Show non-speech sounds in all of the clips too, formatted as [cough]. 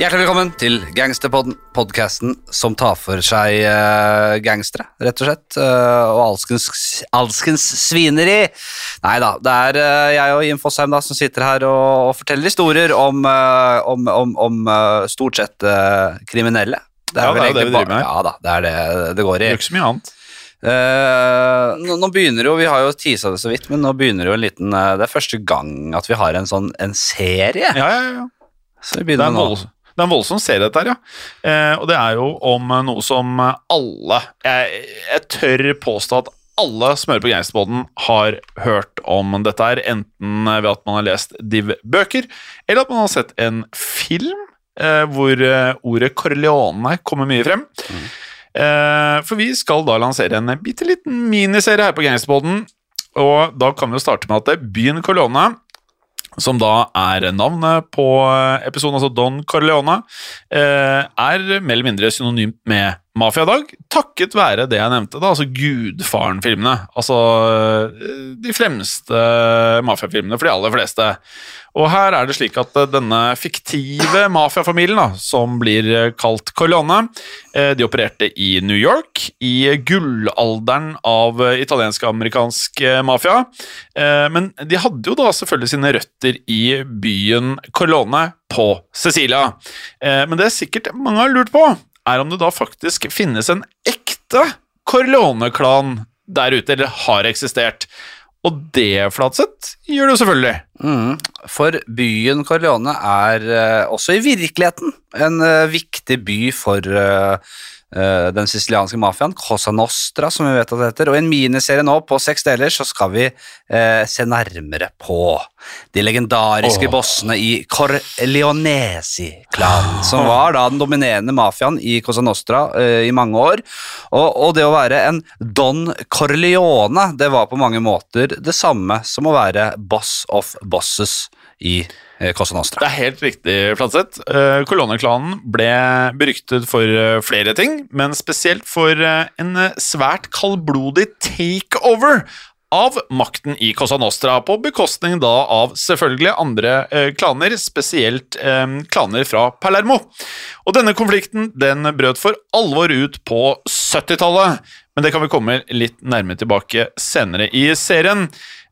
Hjertelig velkommen til Gangsterpodden, podkasten som tar for seg uh, gangstere, rett og slett, Uh, og alskens, alskens svineri. Nei da, det er uh, jeg og Jim Fosheim da, som sitter her og, og forteller historier om, om, om, om stort sett kriminelle. Ja, det er jo vel det vi driver med. Ja da, det er det det går i. Det er ikke så mye annet. Uh, nå, nå begynner jo, Vi har jo tisa det så vidt, men nå begynner jo en liten uh, Det er første gang at vi har en sånn en serie. Ja, ja, ja. Så vi Det, er begynner nå. Det er en voldsom serie, dette her, ja. Eh, og det er jo om eh, noe som eh, alle Jeg, jeg tør påstå at alle som hører på Gangsterbåten, har hørt om dette her, enten ved at man har lest Div-bøker, eller at man har sett en film eh, hvor eh, ordet Corleone kommer mye frem. Eh, for vi skal da lansere en bitte liten miniserie her på Gangsterbåten, og da kan vi jo starte med at byen Corleone som da er navnet på episoden, altså Don Corleone, eh, er mer eller mindre synonymt med mafiadag, takket være det jeg nevnte, da, altså Gudfaren-filmene. Altså eh, de fremste mafiafilmene for de aller fleste. Og her er det slik at eh, denne fiktive mafiafamilien, som blir eh, kalt Corleone, de opererte i New York, i gullalderen av italiensk-amerikansk mafia. Men de hadde jo da selvfølgelig sine røtter i byen Corleone på Sicilia. Eh, Men det er sikkert mange har lurt på, er om det da faktisk finnes en ekte Corleone-klan der ute, eller har eksistert. Og det, Flatseth, gjør du selvfølgelig. Mm. For byen Corleone er uh, også i virkeligheten en uh, viktig by for eh, eh, den sicilianske mafiaen, Cosa Nostra, som vi vet at det heter. Og i en miniserie nå på seks deler så skal vi eh, se nærmere på de legendariske oh. bossene i Corleonesi-klanen, som var da den dominerende mafiaen i Cosa Nostra eh, i mange år. Og, og det å være en Don Corleone, det var på mange måter det samme som å være boss of bosses i eh, Cosa Nostra. Det er helt riktig, Flatseth. Uh, Kolonneklanen ble beryktet for eh, flere ting, men spesielt for eh, en eh, svært kaldblodig takeover av makten i Cosa Nostra, på bekostning da av selvfølgelig andre eh, klaner, spesielt eh, klaner fra Palermo. Og denne konflikten den brøt for alvor ut på 70-tallet, men det kan vi komme litt nærmere tilbake senere i serien.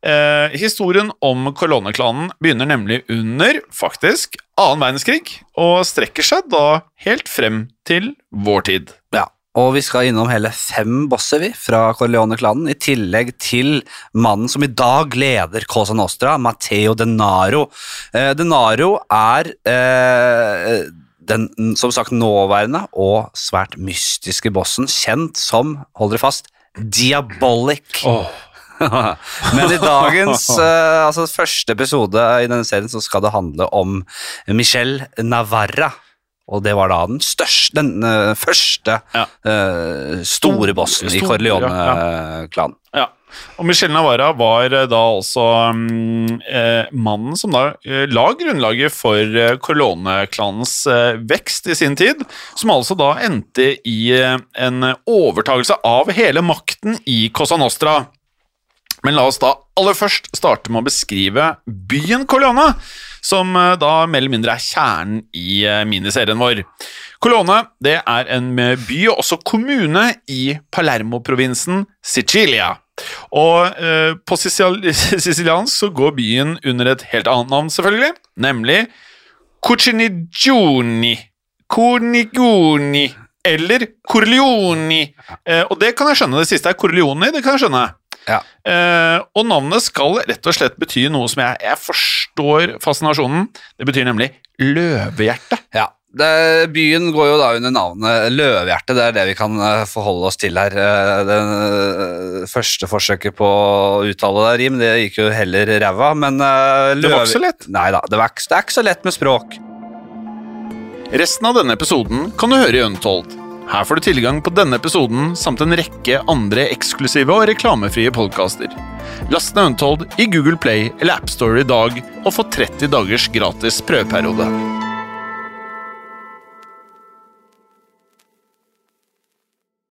Eh, historien om koloneklanen begynner nemlig under, faktisk, annen verdenskrig, og strekker seg da helt frem til vår tid. Ja, og vi skal innom hele fem bosser vi, fra Corleone-klanen, i tillegg til mannen som i dag leder Cosa Nostra, Matteo Denaro. Eh, Denaro er eh, den som sagt nåværende og svært mystiske bossen, kjent som, hold dere fast, Diabolic. [laughs] Men i dagens [laughs] eh, altså første episode i denne serien så skal det handle om Michel Navarra. Og det var da den største, den eh, første Ja. uh, store bossen i Corleone-klanen. Ja. Og Michel Navarra var da altså um, eh, mannen som da eh, la grunnlaget for eh, Corleone-klanens vekst i sin tid, som altså da endte i en overtagelse av hele makten i Cosa Nostra. Men la oss da aller først starte med å beskrive byen Corleone, som eh, da mer eller mindre er kjernen i eh, miniserien vår. Corleone det er en eh, by og også kommune i Palermo-provinsen Sicilia. Og eh, på sicil [laughs] siciliansk så går byen under et helt annet navn, selvfølgelig, nemlig Cucinigioni. Cornigoni. Eller Corleoni. Eh, og det kan jeg skjønne. Det siste er Corleoni, det kan jeg skjønne. Ja. Eh, og navnet skal rett og slett bety noe som jeg, jeg forstår fascinasjonen. Det betyr nemlig løvehjerte. Ja. Det, byen går jo da under navnet Løvehjerte, det er det vi kan eh, forholde oss til her. Eh, Det eh, første forsøket på å uttale det, Rim, det gikk jo heller ræva, men eh, Det var ikke så lett. Nei da, det, var det er ikke så lett med språk. Resten av denne episoden kan du høre i Untold. Her får du tilgang på denne episoden samt en rekke andre eksklusive og reklamefrie podkaster. Last ned Untold i Google Play eller AppStore i dag og få 30 dagers gratis prøveperiode.